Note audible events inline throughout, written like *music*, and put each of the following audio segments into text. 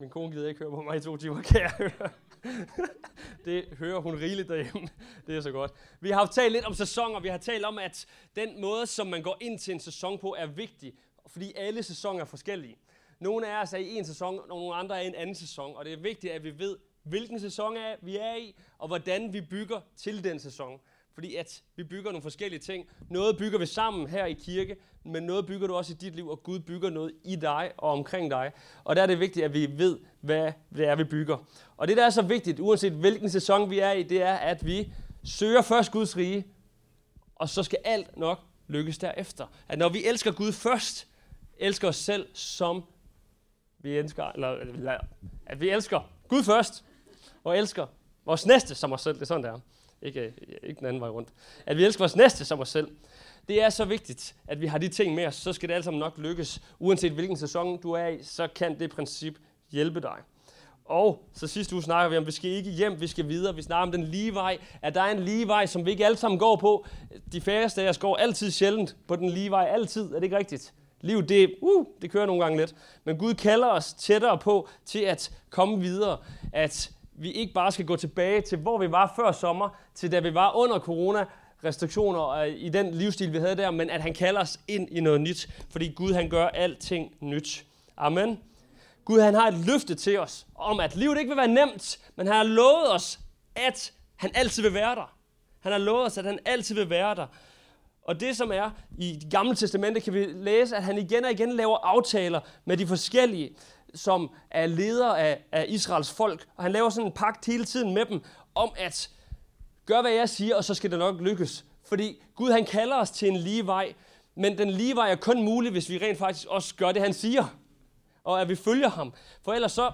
Min kone gider ikke høre på mig i to timer, kan jeg høre. *laughs* det hører hun rigeligt derhjemme. Det er så godt. Vi har talt lidt om sæsoner. Vi har talt om, at den måde, som man går ind til en sæson på, er vigtig. Fordi alle sæsoner er forskellige. Nogle af os er i en sæson, og nogle andre er i en anden sæson. Og det er vigtigt, at vi ved, hvilken sæson er, vi er i, og hvordan vi bygger til den sæson. Fordi at vi bygger nogle forskellige ting. Noget bygger vi sammen her i kirke, men noget bygger du også i dit liv, og Gud bygger noget i dig og omkring dig. Og der er det vigtigt, at vi ved, hvad det er, vi bygger. Og det, der er så vigtigt, uanset hvilken sæson vi er i, det er, at vi søger først Guds rige, og så skal alt nok lykkes derefter. At når vi elsker Gud først, elsker os selv som vi elsker, eller, at vi elsker Gud først, og elsker vores næste som os selv. Det er sådan, det er. Ikke, øh, ikke den anden vej rundt. At vi elsker vores næste som os selv. Det er så vigtigt, at vi har de ting med os, så skal det alt sammen nok lykkes. Uanset hvilken sæson du er i, så kan det princip hjælpe dig. Og så sidste uge snakker vi om, at vi skal ikke hjem, vi skal videre. Vi snakker om den lige vej, at der er en lige vej, som vi ikke alle sammen går på. De færreste af os går altid sjældent på den lige vej. Altid, er det ikke rigtigt? Livet, det, uh, det kører nogle gange lidt. Men Gud kalder os tættere på til at komme videre. At vi ikke bare skal gå tilbage til, hvor vi var før sommer, til da vi var under corona, restriktioner og øh, i den livsstil, vi havde der, men at han kalder os ind i noget nyt, fordi Gud han gør alting nyt. Amen. Gud han har et løfte til os om, at livet ikke vil være nemt, men han har lovet os, at han altid vil være der. Han har lovet os, at han altid vil være der. Og det som er i det gamle testamente, kan vi læse, at han igen og igen laver aftaler med de forskellige, som er leder af, af Israels folk. Og han laver sådan en pagt hele tiden med dem, om at gør hvad jeg siger, og så skal det nok lykkes. Fordi Gud han kalder os til en lige vej, men den lige vej er kun mulig, hvis vi rent faktisk også gør det, han siger. Og at vi følger ham. For ellers så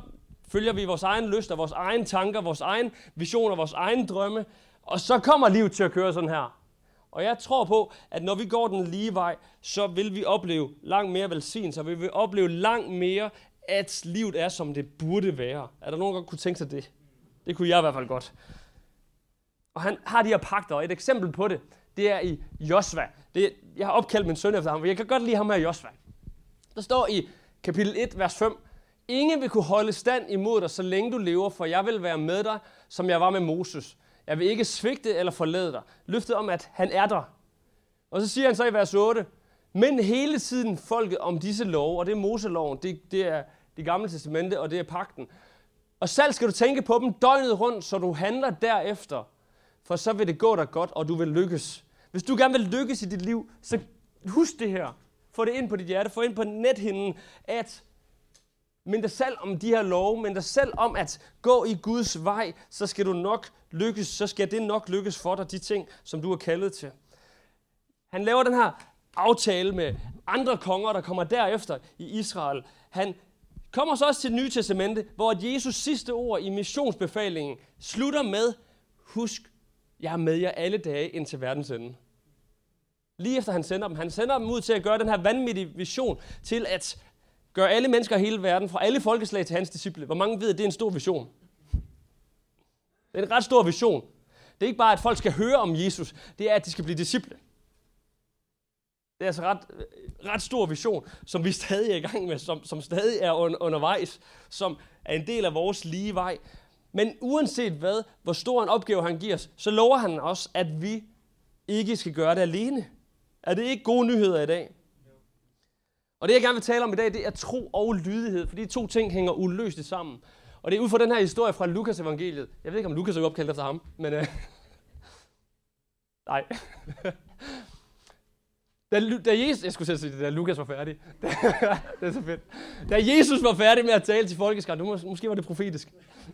følger vi vores egen lyst og vores egen tanker, vores egen visioner, vores egen drømme. Og så kommer livet til at køre sådan her. Og jeg tror på, at når vi går den lige vej, så vil vi opleve langt mere velsignelse, og vi vil opleve langt mere, at livet er, som det burde være. Er der nogen, der kunne tænke sig det? Det kunne jeg i hvert fald godt. Og han har de her pakter, og et eksempel på det, det er i Josva. Det, jeg har opkaldt min søn efter ham, for jeg kan godt lide ham her Josva. Der står i kapitel 1, vers 5, Ingen vil kunne holde stand imod dig, så længe du lever, for jeg vil være med dig, som jeg var med Moses. Jeg vil ikke svigte eller forlade dig. Løftet om, at han er der. Og så siger han så i vers 8, men hele tiden folket om disse love, og det er Moseloven, det, det er det gamle testamente, og det er pakten. Og selv skal du tænke på dem døgnet rundt, så du handler derefter, for så vil det gå dig godt, og du vil lykkes. Hvis du gerne vil lykkes i dit liv, så husk det her. Få det ind på dit hjerte, få ind på nethinden, at men dig selv om de her love, men dig selv om at gå i Guds vej, så skal du nok lykkes, så skal det nok lykkes for dig, de ting, som du er kaldet til. Han laver den her aftale med andre konger, der kommer derefter i Israel. Han kommer så også til det nye testamente, hvor Jesus sidste ord i missionsbefalingen slutter med, husk, jeg er med jer alle dage indtil verdens ende. Lige efter han sender dem. Han sender dem ud til at gøre den her vanvittige vision til at gøre alle mennesker i hele verden, fra alle folkeslag til hans disciple. Hvor mange ved, at det er en stor vision? Det er en ret stor vision. Det er ikke bare, at folk skal høre om Jesus. Det er, at de skal blive disciple. Det er altså ret, ret stor vision, som vi stadig er i gang med, som, som stadig er un, undervejs, som er en del af vores lige vej. Men uanset hvad, hvor stor en opgave han giver os, så lover han os, at vi ikke skal gøre det alene. Er det ikke gode nyheder i dag? Og det, jeg gerne vil tale om i dag, det er tro og lydighed, for de to ting hænger uløseligt sammen. Og det er ud fra den her historie fra Lukas evangeliet. Jeg ved ikke, om Lukas er opkaldt efter ham, men... Øh, *laughs* nej. *laughs* Da, da Jesus, jeg skulle sige, da Lukas var færdig. *laughs* det er så fedt. Da Jesus var færdig med at tale til folkeskaren, nu måske var det profetisk.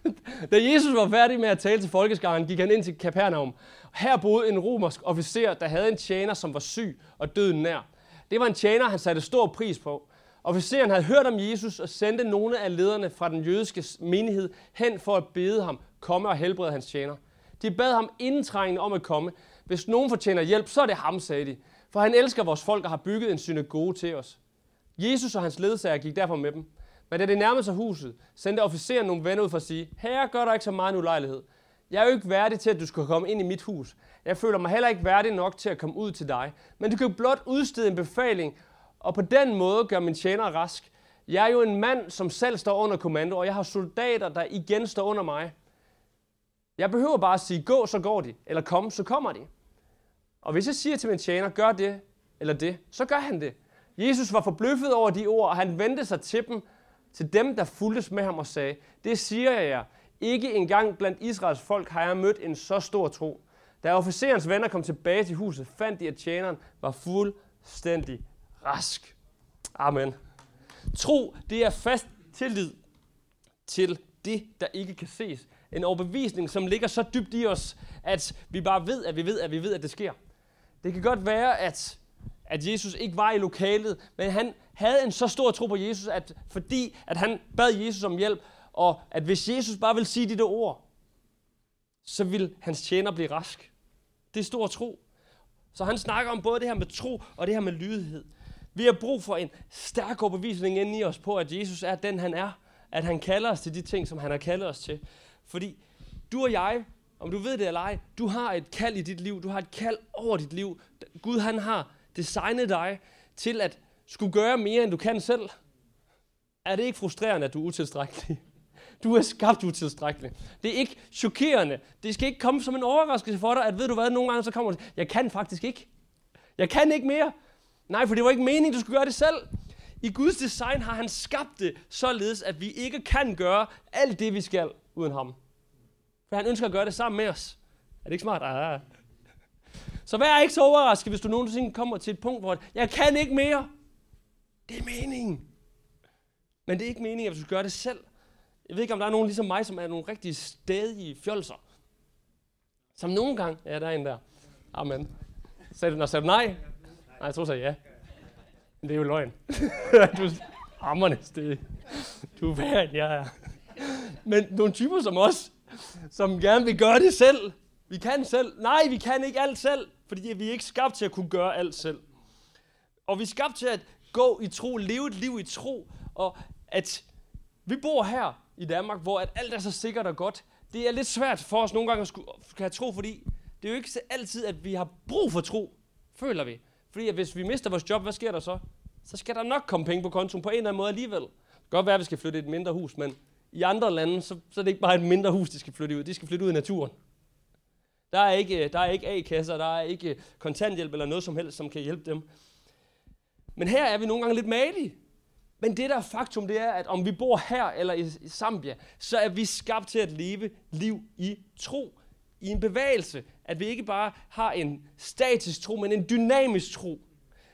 *laughs* da Jesus var færdig med at tale til folkeskaren, gik han ind til Kapernaum. Her boede en romersk officer, der havde en tjener, som var syg og døden nær. Det var en tjener, han satte stor pris på. Officeren havde hørt om Jesus og sendte nogle af lederne fra den jødiske menighed hen for at bede ham komme og helbrede hans tjener. De bad ham indtrængende om at komme. Hvis nogen fortjener hjælp, så er det ham, sagde de. For han elsker vores folk og har bygget en synagoge til os. Jesus og hans ledsager gik derfor med dem. Men da det nærmede sig huset, sendte officeren nogle venner ud for at sige, Herre, gør dig ikke så meget en ulejlighed. Jeg er jo ikke værdig til, at du skal komme ind i mit hus. Jeg føler mig heller ikke værdig nok til at komme ud til dig. Men du kan blot udstede en befaling, og på den måde gør min tjener rask. Jeg er jo en mand, som selv står under kommando, og jeg har soldater, der igen står under mig. Jeg behøver bare at sige, gå, så går de, eller kom, så kommer de. Og hvis jeg siger til min tjener, gør det eller det, så gør han det. Jesus var forbløffet over de ord, og han vendte sig til dem, til dem, der fuldtes med ham og sagde, det siger jeg jer, ikke engang blandt Israels folk har jeg mødt en så stor tro. Da officerens venner kom tilbage til huset, fandt de, at tjeneren var fuldstændig rask. Amen. Tro, det er fast tillid til det, der ikke kan ses. En overbevisning, som ligger så dybt i os, at vi bare ved, at vi ved, at vi ved, at det sker. Det kan godt være, at, at Jesus ikke var i lokalet, men han havde en så stor tro på Jesus, at fordi at han bad Jesus om hjælp, og at hvis Jesus bare vil sige de der ord, så vil hans tjener blive rask. Det er stor tro. Så han snakker om både det her med tro og det her med lydighed. Vi har brug for en stærk overbevisning inde i os på, at Jesus er den, han er. At han kalder os til de ting, som han har kaldet os til. Fordi du og jeg, om du ved det eller ej, du har et kald i dit liv. Du har et kald over dit liv. Gud han har designet dig til at skulle gøre mere, end du kan selv. Er det ikke frustrerende, at du er utilstrækkelig? Du er skabt utilstrækkelig. Det er ikke chokerende. Det skal ikke komme som en overraskelse for dig, at ved du hvad, nogle gange så kommer det, jeg kan faktisk ikke. Jeg kan ikke mere. Nej, for det var ikke meningen, du skulle gøre det selv. I Guds design har han skabt det således, at vi ikke kan gøre alt det, vi skal uden ham. For han ønsker at gøre det sammen med os. Er det ikke smart? Ah. Så vær ikke så overrasket, hvis du nogensinde kommer til et punkt, hvor jeg kan ikke mere. Det er meningen. Men det er ikke meningen, at du skal gøre det selv. Jeg ved ikke, om der er nogen ligesom mig, som er nogle rigtig stedige fjolser. Som nogle gange... Ja, der er en der. Amen. Sagde du, når sagde du nej? Nej, jeg tror så ja. Men det er jo løgn. *laughs* du er stedig. Du er værd, end jeg er. Men nogle typer som os, som gerne vil gøre det selv. Vi kan selv. Nej, vi kan ikke alt selv, fordi vi er ikke skabt til at kunne gøre alt selv. Og vi er skabt til at gå i tro, leve et liv i tro, og at vi bor her i Danmark, hvor at alt er så sikkert og godt. Det er lidt svært for os nogle gange at skulle, have tro, fordi det er jo ikke altid, at vi har brug for tro, føler vi. Fordi at hvis vi mister vores job, hvad sker der så? Så skal der nok komme penge på kontoen på en eller anden måde alligevel. Det kan godt være, at vi skal flytte et mindre hus, men i andre lande, så, så er det ikke bare et mindre hus, de skal flytte ud. De skal flytte ud i naturen. Der er ikke, øh, der er ikke A-kasser, der er ikke kontanthjælp eller noget som helst, som kan hjælpe dem. Men her er vi nogle gange lidt malige. Men det der faktum, det er, at om vi bor her eller i Zambia, så er vi skabt til at leve liv i tro, i en bevægelse. At vi ikke bare har en statisk tro, men en dynamisk tro.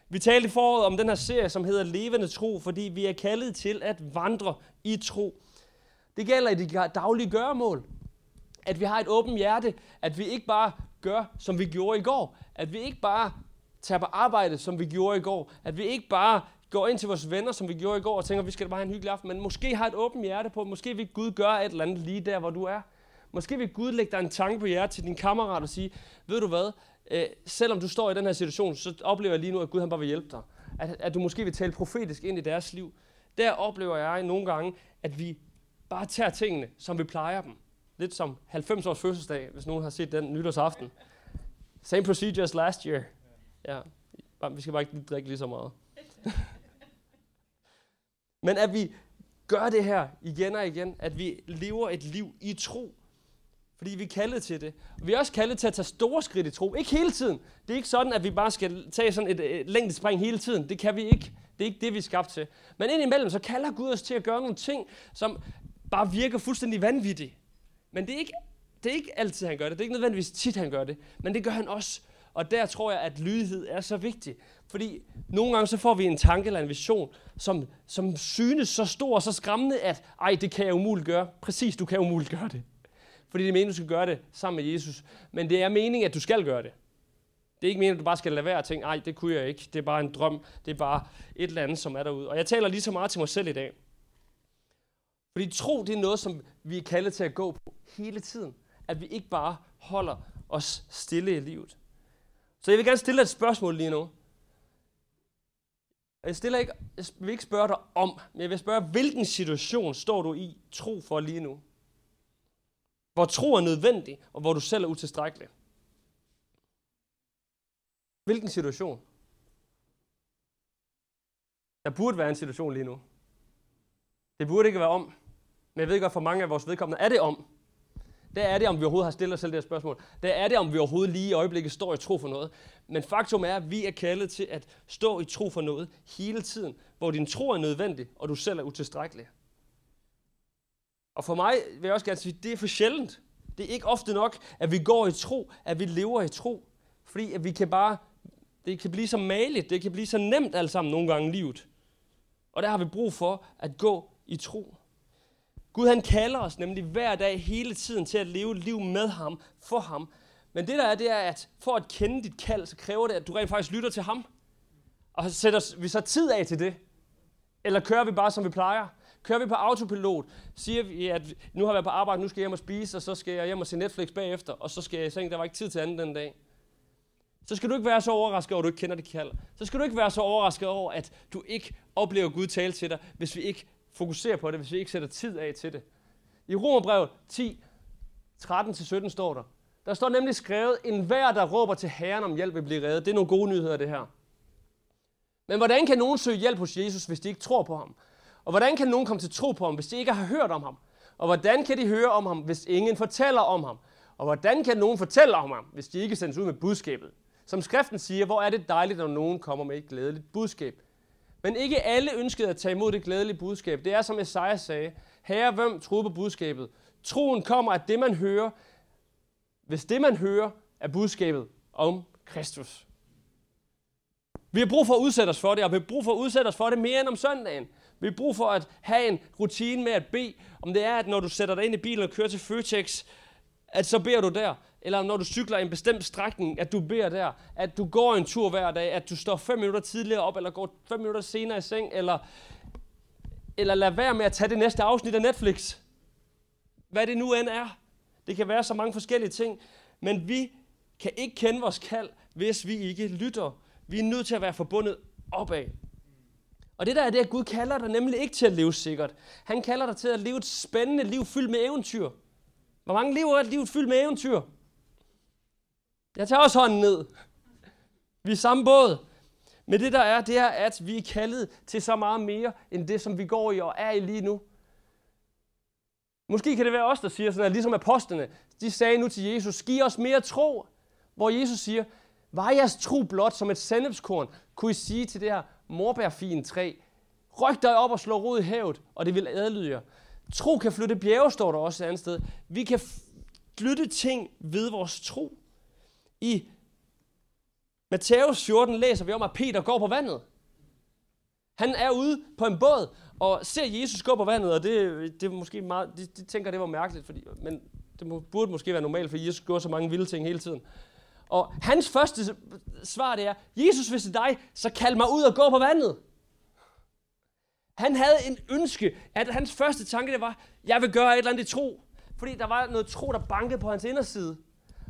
Vi talte i foråret om den her serie, som hedder Levende Tro, fordi vi er kaldet til at vandre i tro. Det gælder i de daglige gøremål. At vi har et åbent hjerte. At vi ikke bare gør, som vi gjorde i går. At vi ikke bare tager på arbejde, som vi gjorde i går. At vi ikke bare går ind til vores venner, som vi gjorde i går, og tænker, vi skal bare have en hyggelig aften, men måske har et åbent hjerte på, måske vil Gud gøre et eller andet lige der, hvor du er. Måske vil Gud lægge dig en tanke på hjertet til din kammerat og sige, ved du hvad, øh, selvom du står i den her situation, så oplever jeg lige nu, at Gud han bare vil hjælpe dig. At, at du måske vil tale profetisk ind i deres liv. Der oplever jeg nogle gange, at vi bare tager tingene, som vi plejer dem. Lidt som 90 års fødselsdag, hvis nogen har set den nytårsaften. Same procedure as last year. Ja, vi skal bare ikke drikke lige så meget. *laughs* Men at vi gør det her igen og igen, at vi lever et liv i tro. Fordi vi er kaldet til det. Vi er også kaldet til at tage store skridt i tro. Ikke hele tiden. Det er ikke sådan, at vi bare skal tage sådan et, et længdespring hele tiden. Det kan vi ikke. Det er ikke det, vi er skabt til. Men indimellem, så kalder Gud os til at gøre nogle ting, som bare virker fuldstændig vanvittig. Men det er ikke, det er ikke altid, han gør det. Det er ikke nødvendigvis tit, han gør det. Men det gør han også. Og der tror jeg, at lydighed er så vigtig. Fordi nogle gange så får vi en tanke eller en vision, som, som synes så stor og så skræmmende, at ej, det kan jeg umuligt gøre. Præcis, du kan umuligt gøre det. Fordi det er meningen, du skal gøre det sammen med Jesus. Men det er meningen, at du skal gøre det. Det er ikke meningen, at du bare skal lade være og tænke, ej, det kunne jeg ikke. Det er bare en drøm. Det er bare et eller andet, som er derude. Og jeg taler lige så meget til mig selv i dag. Fordi tro, det er noget, som vi er kaldet til at gå på hele tiden. At vi ikke bare holder os stille i livet. Så jeg vil gerne stille dig et spørgsmål lige nu. Jeg, stiller ikke, jeg vil ikke spørge dig om, men jeg vil spørge, hvilken situation står du i tro for lige nu? Hvor tro er nødvendig, og hvor du selv er utilstrækkelig. Hvilken situation? Der burde være en situation lige nu. Det burde ikke være om. Men jeg ved godt, for mange af vores vedkommende er det om. Der er det, om vi overhovedet har stillet os selv det her spørgsmål. Der er det, om vi overhovedet lige i øjeblikket står i tro for noget. Men faktum er, at vi er kaldet til at stå i tro for noget hele tiden, hvor din tro er nødvendig, og du selv er utilstrækkelig. Og for mig vil jeg også gerne sige, at det er for sjældent. Det er ikke ofte nok, at vi går i tro, at vi lever i tro. Fordi at vi kan bare, det kan blive så maligt, det kan blive så nemt alt sammen nogle gange i livet. Og der har vi brug for at gå i tro. Gud han kalder os nemlig hver dag hele tiden til at leve liv med ham, for ham. Men det der er, det er, at for at kende dit kald, så kræver det, at du rent faktisk lytter til ham. Og sætter vi så tid af til det? Eller kører vi bare, som vi plejer? Kører vi på autopilot? Siger vi, at nu har jeg været på arbejde, nu skal jeg hjem og spise, og så skal jeg hjem og se Netflix bagefter, og så skal jeg i seng, der var ikke tid til andet den dag. Så skal du ikke være så overrasket over, at du ikke kender dit kald. Så skal du ikke være så overrasket over, at du ikke oplever Gud tale til dig, hvis vi ikke fokuserer på det, hvis vi ikke sætter tid af til det. I Romerbrevet 10, 13-17 står der. Der står nemlig skrevet, en hver, der råber til Herren om hjælp, vil blive reddet. Det er nogle gode nyheder, det her. Men hvordan kan nogen søge hjælp hos Jesus, hvis de ikke tror på ham? Og hvordan kan nogen komme til tro på ham, hvis de ikke har hørt om ham? Og hvordan kan de høre om ham, hvis ingen fortæller om ham? Og hvordan kan nogen fortælle om ham, hvis de ikke sendes ud med budskabet? Som skriften siger, hvor er det dejligt, når nogen kommer med et glædeligt budskab. Men ikke alle ønskede at tage imod det glædelige budskab. Det er som Esajas sagde, Herre, hvem troede på budskabet? Troen kommer af det, man hører, hvis det, man hører, er budskabet om Kristus. Vi har brug for at udsætte os for det, og vi har brug for at udsætte os for det mere end om søndagen. Vi har brug for at have en rutine med at bede, om det er, at når du sætter dig ind i bilen og kører til Føtex, at så beder du der. Eller når du cykler en bestemt strækning, at du beder der. At du går en tur hver dag, at du står 5 minutter tidligere op, eller går 5 minutter senere i seng, eller, eller lad være med at tage det næste afsnit af Netflix. Hvad det nu end er. Det kan være så mange forskellige ting. Men vi kan ikke kende vores kald, hvis vi ikke lytter. Vi er nødt til at være forbundet opad. Og det der er det, at Gud kalder dig nemlig ikke til at leve sikkert. Han kalder dig til at leve et spændende liv fyldt med eventyr. Hvor mange lever et liv fyldt med eventyr? Jeg tager også hånden ned. Vi er samme båd. Men det der er, det er, at vi er kaldet til så meget mere, end det, som vi går i og er i lige nu. Måske kan det være os, der siger sådan, at ligesom apostlene, de sagde nu til Jesus, giv os mere tro. Hvor Jesus siger, var jeres tro blot som et sandhedskorn, kunne I sige til det her morbærfin træ, ryk dig op og slå rod i havet, og det vil adlyde jer. Tro kan flytte bjerge, står der også et andet sted. Vi kan flytte ting ved vores tro. I Matthæus 14 læser vi om, at Peter går på vandet. Han er ude på en båd og ser Jesus gå på vandet, og det, det er måske meget, de, de tænker, det var mærkeligt, fordi, men det burde måske være normalt, for Jesus gjorde så mange vilde ting hele tiden. Og hans første svar det er, Jesus, hvis det er dig, så kald mig ud og gå på vandet. Han havde en ønske, at hans første tanke det var, jeg vil gøre et eller andet i tro. Fordi der var noget tro, der bankede på hans inderside.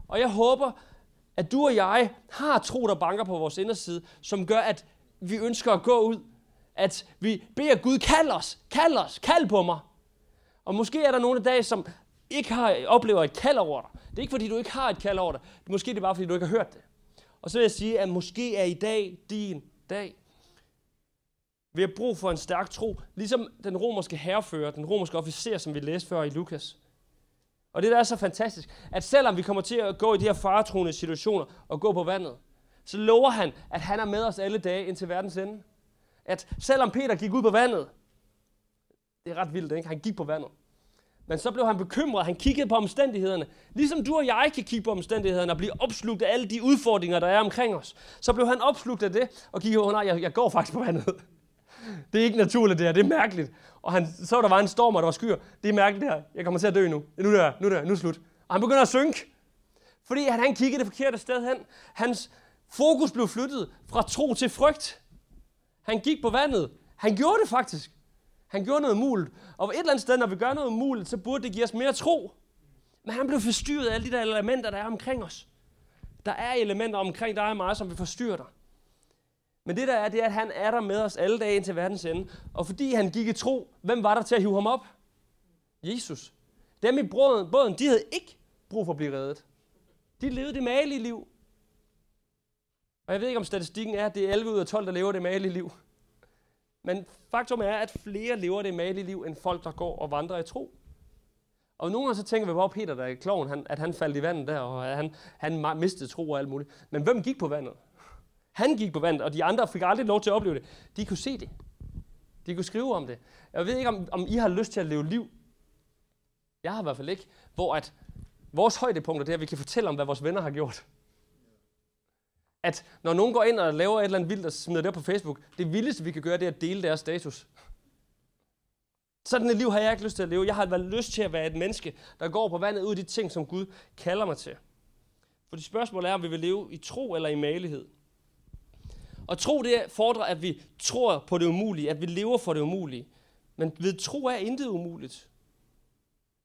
Og jeg håber, at du og jeg har tro, der banker på vores inderside, som gør, at vi ønsker at gå ud. At vi beder Gud, kald os, kald os, kald på mig. Og måske er der nogle dage, som ikke har, oplever et kald over dig. Det er ikke, fordi du ikke har et kald over dig. Måske er det bare, fordi du ikke har hørt det. Og så vil jeg sige, at måske er i dag din dag. Vi har brug for en stærk tro, ligesom den romerske herrefører, den romerske officer, som vi læste før i Lukas. Og det der er så fantastisk, at selvom vi kommer til at gå i de her faretruende situationer og gå på vandet, så lover han, at han er med os alle dage indtil verdens ende. At selvom Peter gik ud på vandet, det er ret vildt, ikke? Han gik på vandet. Men så blev han bekymret, han kiggede på omstændighederne. Ligesom du og jeg kan kigge på omstændighederne og blive opslugt af alle de udfordringer, der er omkring os. Så blev han opslugt af det og kiggede, oh, nej, jeg, jeg går faktisk på vandet. Det er ikke naturligt det her, det er mærkeligt. Og han, så der var en storm, og der var skyer. Det er mærkeligt det her, jeg kommer til at dø nu. Nu dør jeg, nu dør jeg, nu er det slut. Og han begynder at synke. Fordi han, han kiggede det forkerte sted hen. Hans fokus blev flyttet fra tro til frygt. Han gik på vandet. Han gjorde det faktisk. Han gjorde noget muligt. Og et eller andet sted, når vi gør noget muligt, så burde det give os mere tro. Men han blev forstyrret af alle de der elementer, der er omkring os. Der er elementer omkring dig og mig, som vil forstyrre dig. Men det der er, det er, at han er der med os alle dage indtil verdens ende. Og fordi han gik i tro, hvem var der til at hive ham op? Jesus. Dem i båden, de havde ikke brug for at blive reddet. De levede det malige liv. Og jeg ved ikke, om statistikken er, at det er 11 ud af 12, der lever det malige liv. Men faktum er, at flere lever det malige liv, end folk, der går og vandrer i tro. Og nogle gange så tænker vi hvor Peter, der er kloven, han, at han faldt i vandet der, og han, han mistede tro og alt muligt. Men hvem gik på vandet? Han gik på vandet, og de andre fik aldrig lov til at opleve det. De kunne se det. De kunne skrive om det. Jeg ved ikke, om, om I har lyst til at leve liv. Jeg har i hvert fald ikke. Hvor at vores højdepunkter det er, at vi kan fortælle om, hvad vores venner har gjort. At når nogen går ind og laver et eller andet vildt og smider det på Facebook, det vildeste, vi kan gøre, det er at dele deres status. Sådan et liv har jeg ikke lyst til at leve. Jeg har været lyst til at være et menneske, der går på vandet ud af de ting, som Gud kalder mig til. For det spørgsmål er, om vi vil leve i tro eller i malighed. Og tro, det fordrer, at vi tror på det umulige, at vi lever for det umulige. Men ved tro er intet umuligt.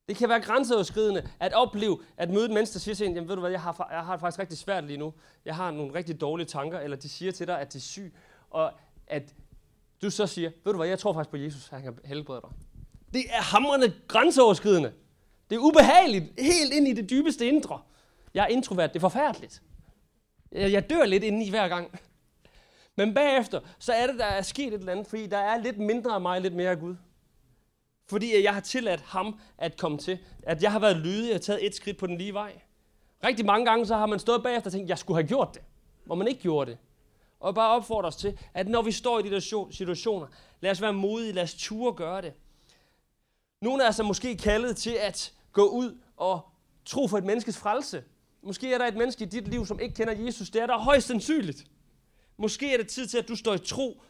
Det kan være grænseoverskridende at opleve, at møde et menneske, der siger til en, jamen ved du hvad, jeg har, jeg har det faktisk rigtig svært lige nu. Jeg har nogle rigtig dårlige tanker, eller de siger til dig, at de er syg, og at du så siger, ved du hvad, jeg tror faktisk på Jesus, han kan helbrede dig. Det er hamrende grænseoverskridende. Det er ubehageligt, helt ind i det dybeste indre. Jeg er introvert, det er forfærdeligt. Jeg dør lidt indeni hver gang. Men bagefter, så er det, der er sket et eller andet, fordi der er lidt mindre af mig, lidt mere af Gud. Fordi jeg har tilladt ham at komme til. At jeg har været lydig og taget et skridt på den lige vej. Rigtig mange gange, så har man stået bagefter og tænkt, jeg skulle have gjort det. Hvor man ikke gjorde det. Og bare opfordrer os til, at når vi står i de der situationer, lad os være modige, lad os ture gøre det. Nogle af os er måske kaldet til at gå ud og tro for et menneskes frelse. Måske er der et menneske i dit liv, som ikke kender Jesus. Det er der højst sandsynligt. Måske er det tid til, at du står i tro,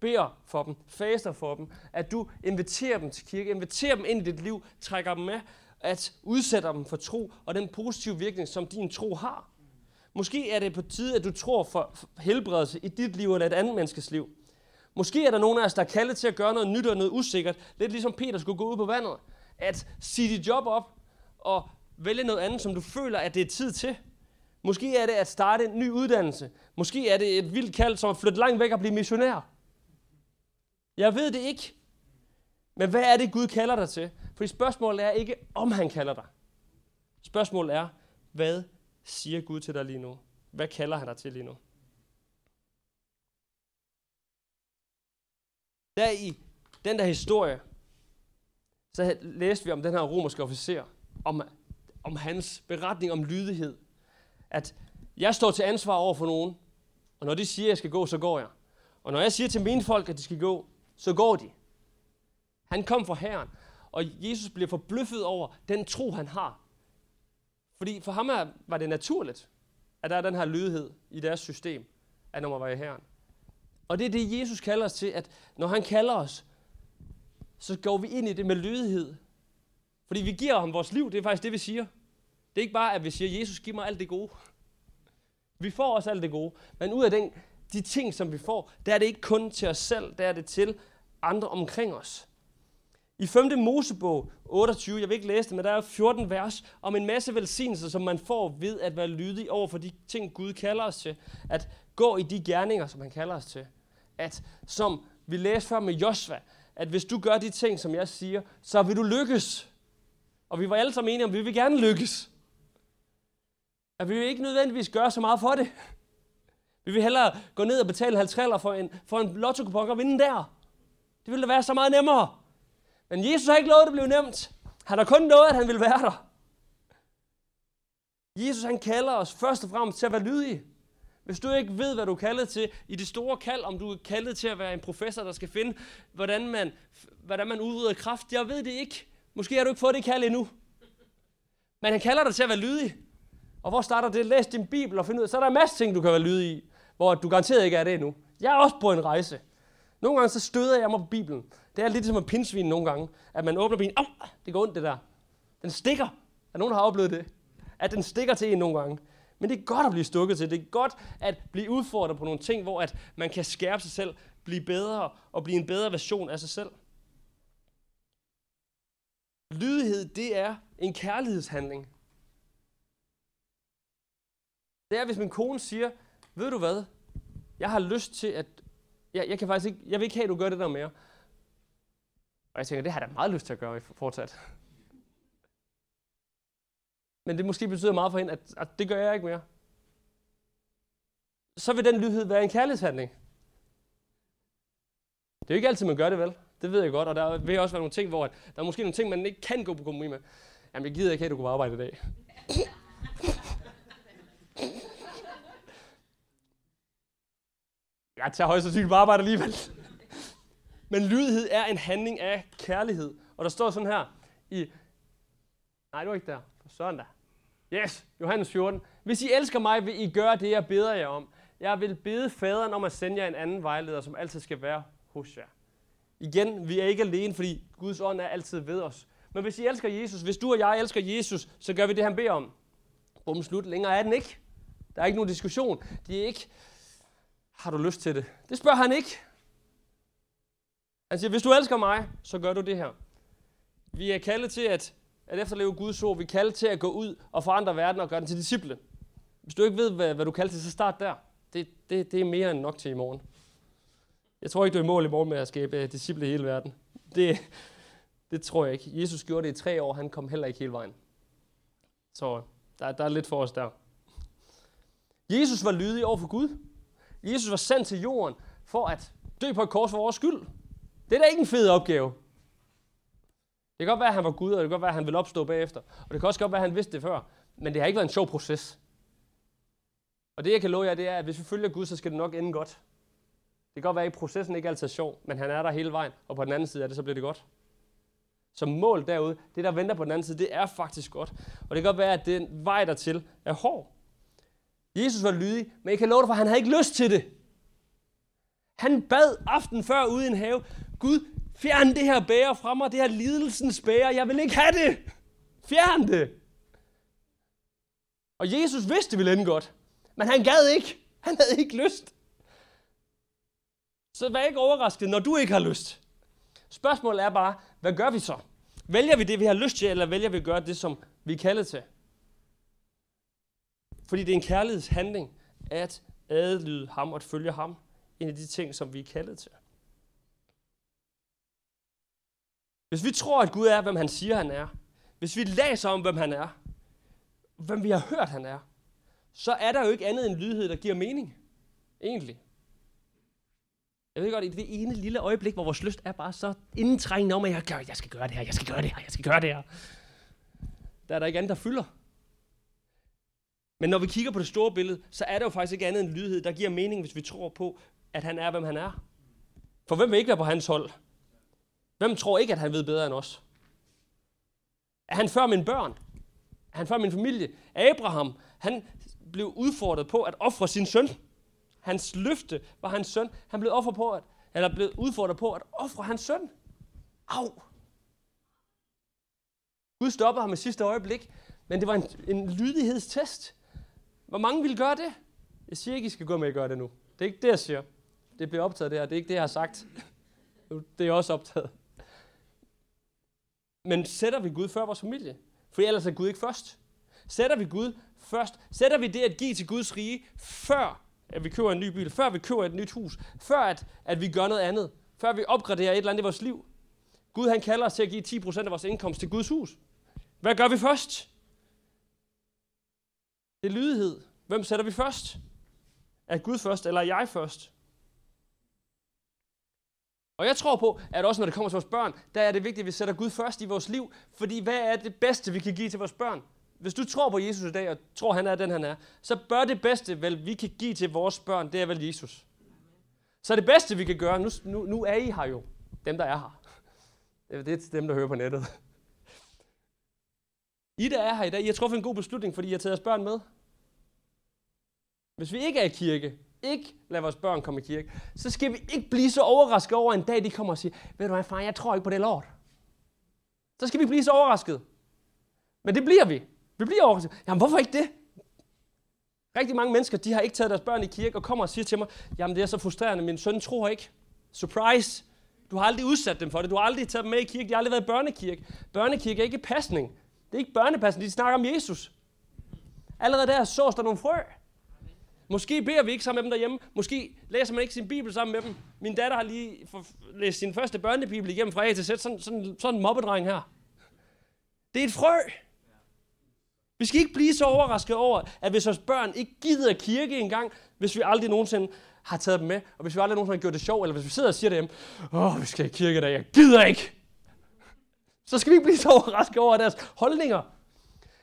beder for dem, faster for dem, at du inviterer dem til kirke, inviterer dem ind i dit liv, trækker dem med, at udsætter dem for tro og den positive virkning, som din tro har. Måske er det på tide, at du tror for helbredelse i dit liv eller et andet menneskes liv. Måske er der nogen af os, der er kaldet til at gøre noget nyt og noget usikkert, lidt ligesom Peter skulle gå ud på vandet. At sige dit job op og vælge noget andet, som du føler, at det er tid til. Måske er det at starte en ny uddannelse. Måske er det et vildt kald, som at flytte langt væk og blive missionær. Jeg ved det ikke. Men hvad er det, Gud kalder dig til? Fordi spørgsmålet er ikke, om han kalder dig. Spørgsmålet er, hvad siger Gud til dig lige nu? Hvad kalder han dig til lige nu? Der i den der historie, så læste vi om den her romerske officer, om, om hans beretning om lydighed. At jeg står til ansvar over for nogen, og når de siger, at jeg skal gå, så går jeg. Og når jeg siger til mine folk, at de skal gå, så går de. Han kom fra herren, og Jesus bliver forbløffet over den tro, han har. Fordi for ham er, var det naturligt, at der er den her lydighed i deres system, at når man var i herren. Og det er det, Jesus kalder os til, at når han kalder os, så går vi ind i det med lydighed. Fordi vi giver ham vores liv, det er faktisk det, vi siger. Det er ikke bare, at vi siger, Jesus, giv mig alt det gode. Vi får også alt det gode. Men ud af den, de ting, som vi får, der er det ikke kun til os selv, der er det til andre omkring os. I 5. Mosebog 28, jeg vil ikke læse det, men der er 14 vers om en masse velsignelser, som man får ved at være lydig over for de ting, Gud kalder os til. At gå i de gerninger, som han kalder os til. At, som vi læste før med Josva, at hvis du gør de ting, som jeg siger, så vil du lykkes. Og vi var alle sammen enige om, at vi vil gerne lykkes. At vi vil ikke nødvendigvis gøre så meget for det. Vi vil hellere gå ned og betale 50 for en, for en lotto og vinde der. Det ville da være så meget nemmere. Men Jesus har ikke lovet, at det blev nemt. Han har kun lovet, at han vil være der. Jesus han kalder os først og fremmest til at være lydige. Hvis du ikke ved, hvad du er kaldet til i det store kald, om du er kaldet til at være en professor, der skal finde, hvordan man, hvordan man udrydder kraft, jeg ved det ikke. Måske har du ikke fået det kald endnu. Men han kalder dig til at være lydig. Og hvor starter det? Læs din bibel og find ud af, så er der en masse ting, du kan være lydig i, hvor du garanteret ikke er det endnu. Jeg er også på en rejse. Nogle gange så støder jeg mig på Bibelen. Det er lidt ligesom som en pindsvin nogle gange. At man åbner Bibelen. Au, det går ondt det der. Den stikker. Er nogen, der har oplevet det? At den stikker til en nogle gange. Men det er godt at blive stukket til. Det er godt at blive udfordret på nogle ting, hvor at man kan skærpe sig selv, blive bedre og blive en bedre version af sig selv. Lydighed, det er en kærlighedshandling. Det er, hvis min kone siger, ved du hvad, jeg har lyst til at, jeg, jeg kan faktisk ikke, jeg vil ikke have, at du gør det der mere. Og jeg tænker, det har jeg da meget lyst til at gøre fortsat. Men det måske betyder meget for hende, at, at det gør jeg ikke mere. Så vil den lydhed være en kærlighedshandling. Det er jo ikke altid, man gør det vel. Det ved jeg godt, og der vil også være nogle ting, hvor der er måske nogle ting, man ikke kan gå på kompromis med. Jamen, jeg gider ikke have, at du kunne arbejde i dag. *laughs* Jeg tager højst sandsynligt på arbejde alligevel. *laughs* Men lydighed er en handling af kærlighed. Og der står sådan her i... Nej, det var ikke der. For søren Yes, Johannes 14. Hvis I elsker mig, vil I gøre det, jeg beder jer om. Jeg vil bede faderen om at sende jer en anden vejleder, som altid skal være hos jer. Igen, vi er ikke alene, fordi Guds ånd er altid ved os. Men hvis I elsker Jesus, hvis du og jeg elsker Jesus, så gør vi det, han beder om. Bum, slut. Længere er den ikke. Der er ikke nogen diskussion. Det er ikke, har du lyst til det? Det spørger han ikke. Han siger, hvis du elsker mig, så gør du det her. Vi er kaldet til at, at efterleve Guds ord. Vi er kaldet til at gå ud og forandre verden og gøre den til disciple. Hvis du ikke ved, hvad, hvad du kalder til, så start der. Det, det, det er mere end nok til i morgen. Jeg tror ikke, du er i mål i morgen med at skabe uh, disciple i hele verden. Det, det tror jeg ikke. Jesus gjorde det i tre år, han kom heller ikke hele vejen. Så øh, der, der er lidt for os der. Jesus var lydig over for Gud. Jesus var sendt til jorden for at dø på et kors for vores skyld. Det er da ikke en fed opgave. Det kan godt være, at han var Gud, og det kan godt være, at han ville opstå bagefter. Og det kan også godt være, at han vidste det før. Men det har ikke været en sjov proces. Og det, jeg kan love jer, det er, at hvis vi følger Gud, så skal det nok ende godt. Det kan godt være, at processen ikke altid er sjov, men han er der hele vejen. Og på den anden side af det, så bliver det godt. Så mål derude, det der venter på den anden side, det er faktisk godt. Og det kan godt være, at den vej dertil er hård. Jesus var lydig, men jeg kan love dig for, at han havde ikke lyst til det. Han bad aften før ude i en have, Gud, fjern det her bære fra mig, det her lidelsens bære, jeg vil ikke have det. Fjern det. Og Jesus vidste, det ville ende godt, men han gad ikke. Han havde ikke lyst. Så vær ikke overrasket, når du ikke har lyst. Spørgsmålet er bare, hvad gør vi så? Vælger vi det, vi har lyst til, eller vælger vi at gøre det, som vi er kaldet til? Fordi det er en kærlighedshandling at adlyde ham og at følge ham. En af de ting, som vi er kaldet til. Hvis vi tror, at Gud er, hvem han siger, han er, hvis vi læser om, hvem han er, hvem vi har hørt, han er, så er der jo ikke andet end lydhed, der giver mening. Egentlig. Jeg ved godt, i det ene lille øjeblik, hvor vores lyst er bare så indtrængende om, at jeg, gør, jeg skal gøre det her, jeg skal gøre det her, jeg skal gøre det her. Der er der ikke andet, der fylder. Men når vi kigger på det store billede, så er det jo faktisk ikke andet end lydhed, der giver mening, hvis vi tror på, at han er, hvem han er. For hvem vil ikke være på hans hold? Hvem tror ikke, at han ved bedre end os? Er han før mine børn? Er han før min familie? Abraham, han blev udfordret på at ofre sin søn. Hans løfte var hans søn. Han blev, offer på at, eller blev udfordret på at ofre hans søn. Au! Gud stoppede ham i sidste øjeblik, men det var en, en lydighedstest. Hvor mange vil gøre det? Jeg siger ikke, I skal gå med at gøre det nu. Det er ikke det, jeg siger. Det bliver optaget det her. Det er ikke det, jeg har sagt. Det er også optaget. Men sætter vi Gud før vores familie? For ellers er Gud ikke først. Sætter vi Gud først? Sætter vi det at give til Guds rige, før at vi køber en ny bil, før vi køber et nyt hus, før at, at vi gør noget andet, før vi opgraderer et eller andet i vores liv? Gud han kalder os til at give 10% af vores indkomst til Guds hus. Hvad gør vi først? Det er lydighed. Hvem sætter vi først? Er Gud først, eller er jeg først? Og jeg tror på, at også når det kommer til vores børn, der er det vigtigt, at vi sætter Gud først i vores liv. Fordi hvad er det bedste, vi kan give til vores børn? Hvis du tror på Jesus i dag, og tror, han er den, han er, så bør det bedste, vel, vi kan give til vores børn, det er vel Jesus. Så det bedste, vi kan gøre, nu, nu, nu er I her jo, dem der er her. Det er til dem, der hører på nettet. I der er her i dag, I har truffet en god beslutning, fordi I har taget jeres børn med. Hvis vi ikke er i kirke, ikke lader vores børn komme i kirke, så skal vi ikke blive så overrasket over en dag, de kommer og siger, ved du hvad far, jeg tror ikke på det lort. Så skal vi blive så overrasket. Men det bliver vi. Vi bliver overrasket. Jamen hvorfor ikke det? Rigtig mange mennesker, de har ikke taget deres børn i kirke og kommer og siger til mig, jamen det er så frustrerende, min søn tror ikke. Surprise! Du har aldrig udsat dem for det. Du har aldrig taget dem med i kirke. De har aldrig været i børnekirke. Børnekirke er ikke pasning. Det er ikke børnepasning. De snakker om Jesus. Allerede der sås der nogle frø. Måske beder vi ikke sammen med dem derhjemme. Måske læser man ikke sin bibel sammen med dem. Min datter har lige læst sin første børnebibel igennem fra A til Z. Sådan, sådan, sådan en mobbedreng her. Det er et frø. Vi skal ikke blive så overrasket over, at hvis vores børn ikke gider kirke engang, hvis vi aldrig nogensinde har taget dem med, og hvis vi aldrig nogensinde har gjort det sjov, eller hvis vi sidder og siger dem, åh, vi skal i kirke i dag, jeg gider ikke, så skal vi ikke blive så overrasket over deres holdninger.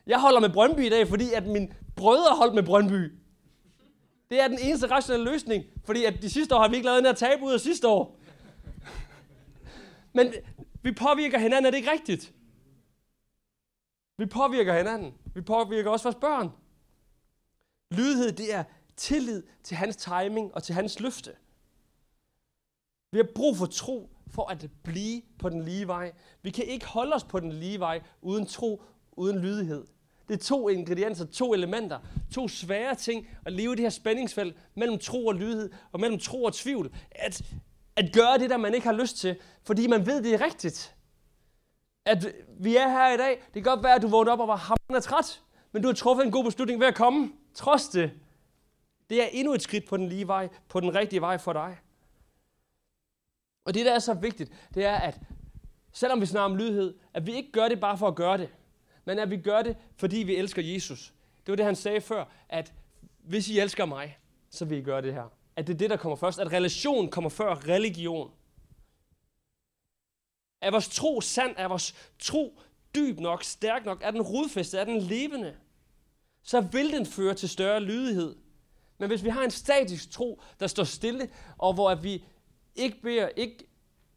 Jeg holder med Brøndby i dag, fordi at min brødre holdt med Brøndby. Det er den eneste rationelle løsning, fordi at de sidste år har vi ikke lavet den her tab ud af sidste år. Men vi påvirker hinanden, er det ikke rigtigt? Vi påvirker hinanden. Vi påvirker også vores børn. Lydhed, det er tillid til hans timing og til hans løfte. Vi har brug for tro for at blive på den lige vej. Vi kan ikke holde os på den lige vej uden tro, uden lydighed. Det er to ingredienser, to elementer, to svære ting at leve i det her spændingsfelt mellem tro og lydighed og mellem tro og tvivl. At, at gøre det, der man ikke har lyst til, fordi man ved, det er rigtigt. At vi er her i dag, det kan godt være, at du vågnede op og var hamrende træt, men du har truffet en god beslutning ved at komme, trods det. Det er endnu et skridt på den lige vej, på den rigtige vej for dig. Og det, der er så vigtigt, det er, at selvom vi snakker om lydighed, at vi ikke gør det bare for at gøre det, men at vi gør det, fordi vi elsker Jesus. Det var det, han sagde før, at hvis I elsker mig, så vil I gøre det her. At det er det, der kommer først. At relation kommer før religion. Er vores tro sand? Er vores tro dyb nok, stærk nok? Er den rodfæstet? Er den levende? Så vil den føre til større lydighed. Men hvis vi har en statisk tro, der står stille, og hvor vi ikke beder, ikke,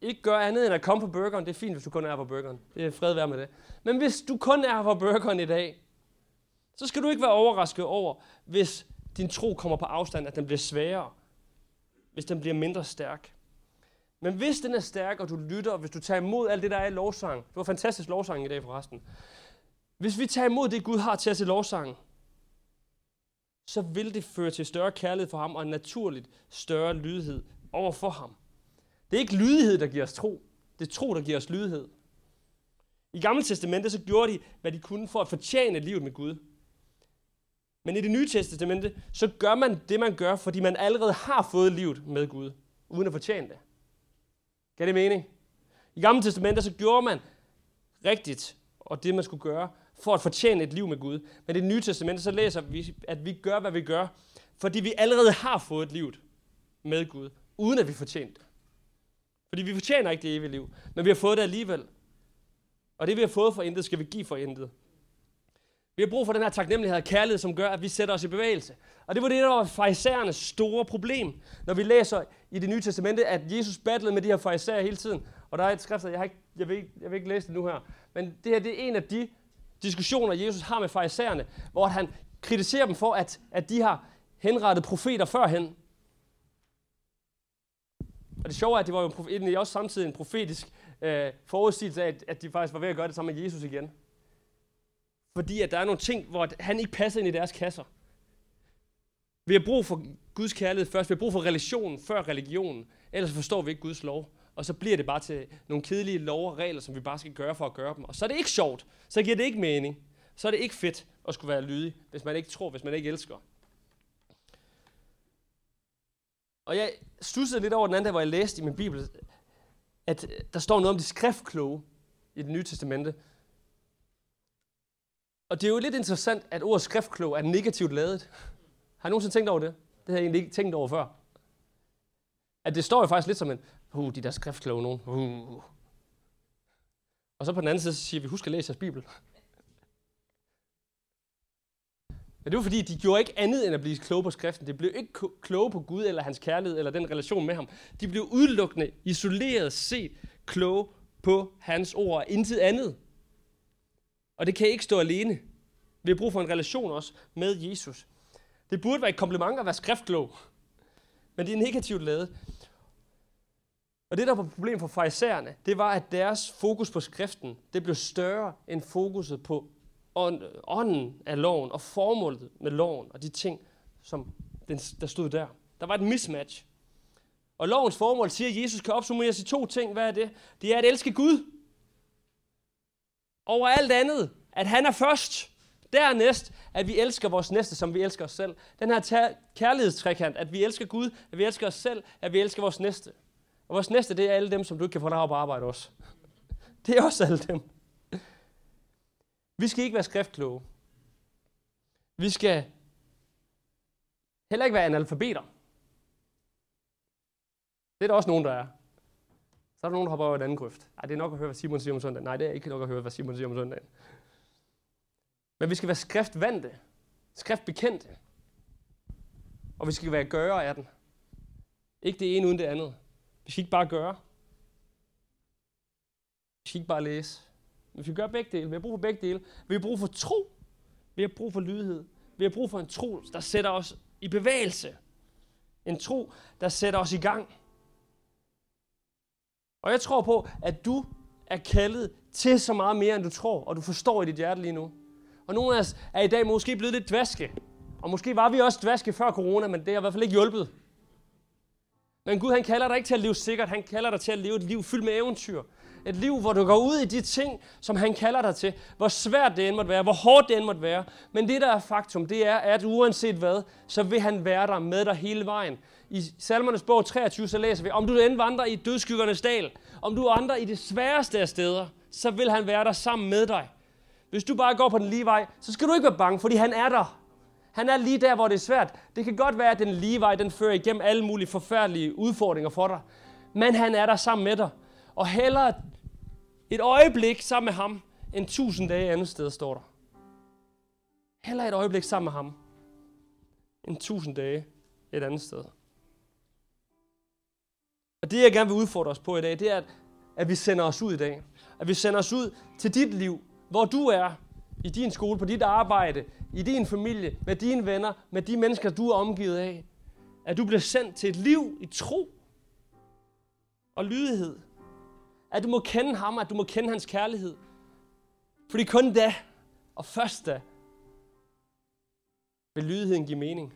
ikke gør andet end at komme på burgeren, det er fint, hvis du kun er på burgeren. Det er fred være med det. Men hvis du kun er på burgeren i dag, så skal du ikke være overrasket over, hvis din tro kommer på afstand, at den bliver sværere. Hvis den bliver mindre stærk. Men hvis den er stærk, og du lytter, og hvis du tager imod alt det, der er i lovsang. Det var fantastisk lovsang i dag forresten. Hvis vi tager imod det, Gud har til os i lovsangen, så vil det føre til større kærlighed for ham, og en naturligt større lydighed over for ham. Det er ikke lydighed, der giver os tro. Det er tro, der giver os lydighed. I Gamle Testamente så gjorde de, hvad de kunne for at fortjene livet med Gud. Men i det nye testamente, så gør man det, man gør, fordi man allerede har fået livet med Gud, uden at fortjene det. Kan det mening? I Gamle Testamente, så gjorde man rigtigt, og det man skulle gøre, for at fortjene et liv med Gud. Men i det nye testamente, så læser vi, at vi gør, hvad vi gør, fordi vi allerede har fået et liv med Gud, uden at vi fortjente det. Fordi vi fortjener ikke det evige liv, men vi har fået det alligevel. Og det vi har fået for intet, skal vi give for intet. Vi har brug for den her taknemmelighed og kærlighed, som gør, at vi sætter os i bevægelse. Og det var det, der var farisæernes store problem, når vi læser i det nye testamente, at Jesus battlede med de her farisæer hele tiden. Og der er et skrift, jeg, har ikke, jeg, vil ikke, jeg vil ikke læse det nu her. Men det her det er en af de diskussioner, Jesus har med farisæerne, hvor han kritiserer dem for, at, at de har henrettet profeter førhen. Og det sjove er, at det var jo egentlig også samtidig en profetisk øh, forudsigelse af, at, at de faktisk var ved at gøre det samme med Jesus igen. Fordi at der er nogle ting, hvor han ikke passer ind i deres kasser. Vi har brug for Guds kærlighed først. Vi har brug for relationen før religionen. Ellers forstår vi ikke Guds lov. Og så bliver det bare til nogle kedelige lov og regler, som vi bare skal gøre for at gøre dem. Og så er det ikke sjovt. Så giver det ikke mening. Så er det ikke fedt at skulle være lydig, hvis man ikke tror, hvis man ikke elsker. Og jeg stussede lidt over den anden dag, hvor jeg læste i min bibel, at øh, der står noget om de skriftkloge i det nye testamente. Og det er jo lidt interessant, at ordet skriftklog er negativt lavet. Har I nogensinde tænkt over det? Det har jeg egentlig ikke tænkt over før. At det står jo faktisk lidt som en, uh, de der skriftkloge nogen. Uh. Og så på den anden side, så siger vi, husk at læse jeres bibel. Men det var fordi, de gjorde ikke andet end at blive kloge på skriften. De blev ikke kloge på Gud eller hans kærlighed eller den relation med ham. De blev udelukkende, isoleret set, kloge på hans ord og intet andet. Og det kan ikke stå alene. Vi har brug for en relation også med Jesus. Det burde være et kompliment at være skriftklog. Men det er negativt lavet. Og det, der var problemet for farisæerne, det var, at deres fokus på skriften, det blev større end fokuset på ånden af loven og formålet med loven og de ting, som den, der stod der. Der var et mismatch. Og lovens formål siger, at Jesus kan opsummeres i to ting. Hvad er det? Det er at elske Gud. Over alt andet. At han er først. Dernæst, at vi elsker vores næste, som vi elsker os selv. Den her kærlighedstrækant, at vi elsker Gud, at vi elsker os selv, at vi elsker vores næste. Og vores næste, det er alle dem, som du ikke kan få dig på arbejde også. Det er også alle dem. Vi skal ikke være skriftkloge. Vi skal heller ikke være analfabeter. Det er der også nogen, der er. Så er der nogen, der hopper over en anden grøft. Ej, det er nok at høre, hvad Simon siger om søndagen. Nej, det er ikke nok at høre, hvad Simon siger om søndagen. Men vi skal være skriftvandte, skriftbekendte. Og vi skal være gøre af den. Ikke det ene uden det andet. Vi skal ikke bare gøre. Vi skal ikke bare læse. Vi skal gøre begge dele. Vi har brug for begge dele. Vi har brug for tro. Vi har brug for lydighed. Vi har brug for en tro, der sætter os i bevægelse. En tro, der sætter os i gang. Og jeg tror på, at du er kaldet til så meget mere, end du tror, og du forstår i dit hjerte lige nu. Og nogle af os er i dag måske blevet lidt dvaske. Og måske var vi også dvaske før corona, men det har i hvert fald ikke hjulpet. Men Gud, han kalder dig ikke til at leve sikkert. Han kalder dig til at leve et liv fyldt med eventyr. Et liv, hvor du går ud i de ting, som han kalder dig til. Hvor svært det end måtte være, hvor hårdt det end måtte være. Men det, der er faktum, det er, at uanset hvad, så vil han være der med dig hele vejen. I Salmernes bog 23, så læser vi, om du end vandrer i dødskyggernes dal, om du vandrer i det sværeste af steder, så vil han være der sammen med dig. Hvis du bare går på den lige vej, så skal du ikke være bange, fordi han er der. Han er lige der, hvor det er svært. Det kan godt være, at den lige vej, den fører igennem alle mulige forfærdelige udfordringer for dig. Men han er der sammen med dig. Og hellere et øjeblik sammen med ham, end tusind dage andet sted, står der. Heller et øjeblik sammen med ham, end tusind dage et andet sted. Og det, jeg gerne vil udfordre os på i dag, det er, at vi sender os ud i dag. At vi sender os ud til dit liv, hvor du er, i din skole, på dit arbejde, i din familie, med dine venner, med de mennesker, du er omgivet af. At du bliver sendt til et liv i tro og lydighed. At du må kende ham, at du må kende hans kærlighed. Fordi kun da, og først da, vil lydigheden give mening.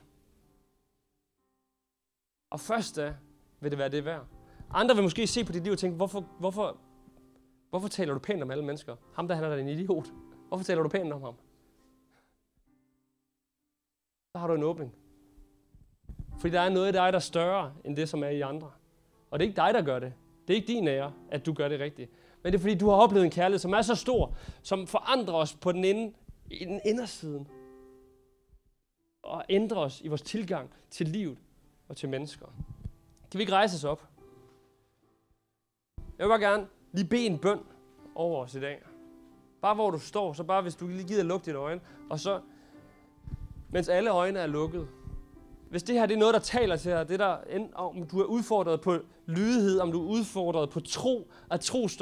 Og først da vil det være det værd. Andre vil måske se på dit liv og tænke, hvorfor, hvorfor, hvorfor taler du pænt om alle mennesker? Ham der, han er da en idiot. Hvorfor taler du pænt om ham? Så har du en åbning. Fordi der er noget i dig, der er større end det, som er i andre. Og det er ikke dig, der gør det. Det er ikke din ære, at du gør det rigtigt. Men det er fordi, du har oplevet en kærlighed, som er så stor, som forandrer os på den, inde, i den indersiden. Og ændrer os i vores tilgang til livet og til mennesker. Kan vi ikke rejse os op? Jeg vil bare gerne lige bede en bøn over os i dag. Bare hvor du står, så bare hvis du lige gider lukke dine øjne, og så, mens alle øjne er lukket. Hvis det her det er noget, der taler til dig, det der, om du er udfordret på lydighed, om du er udfordret på tro, at tro større,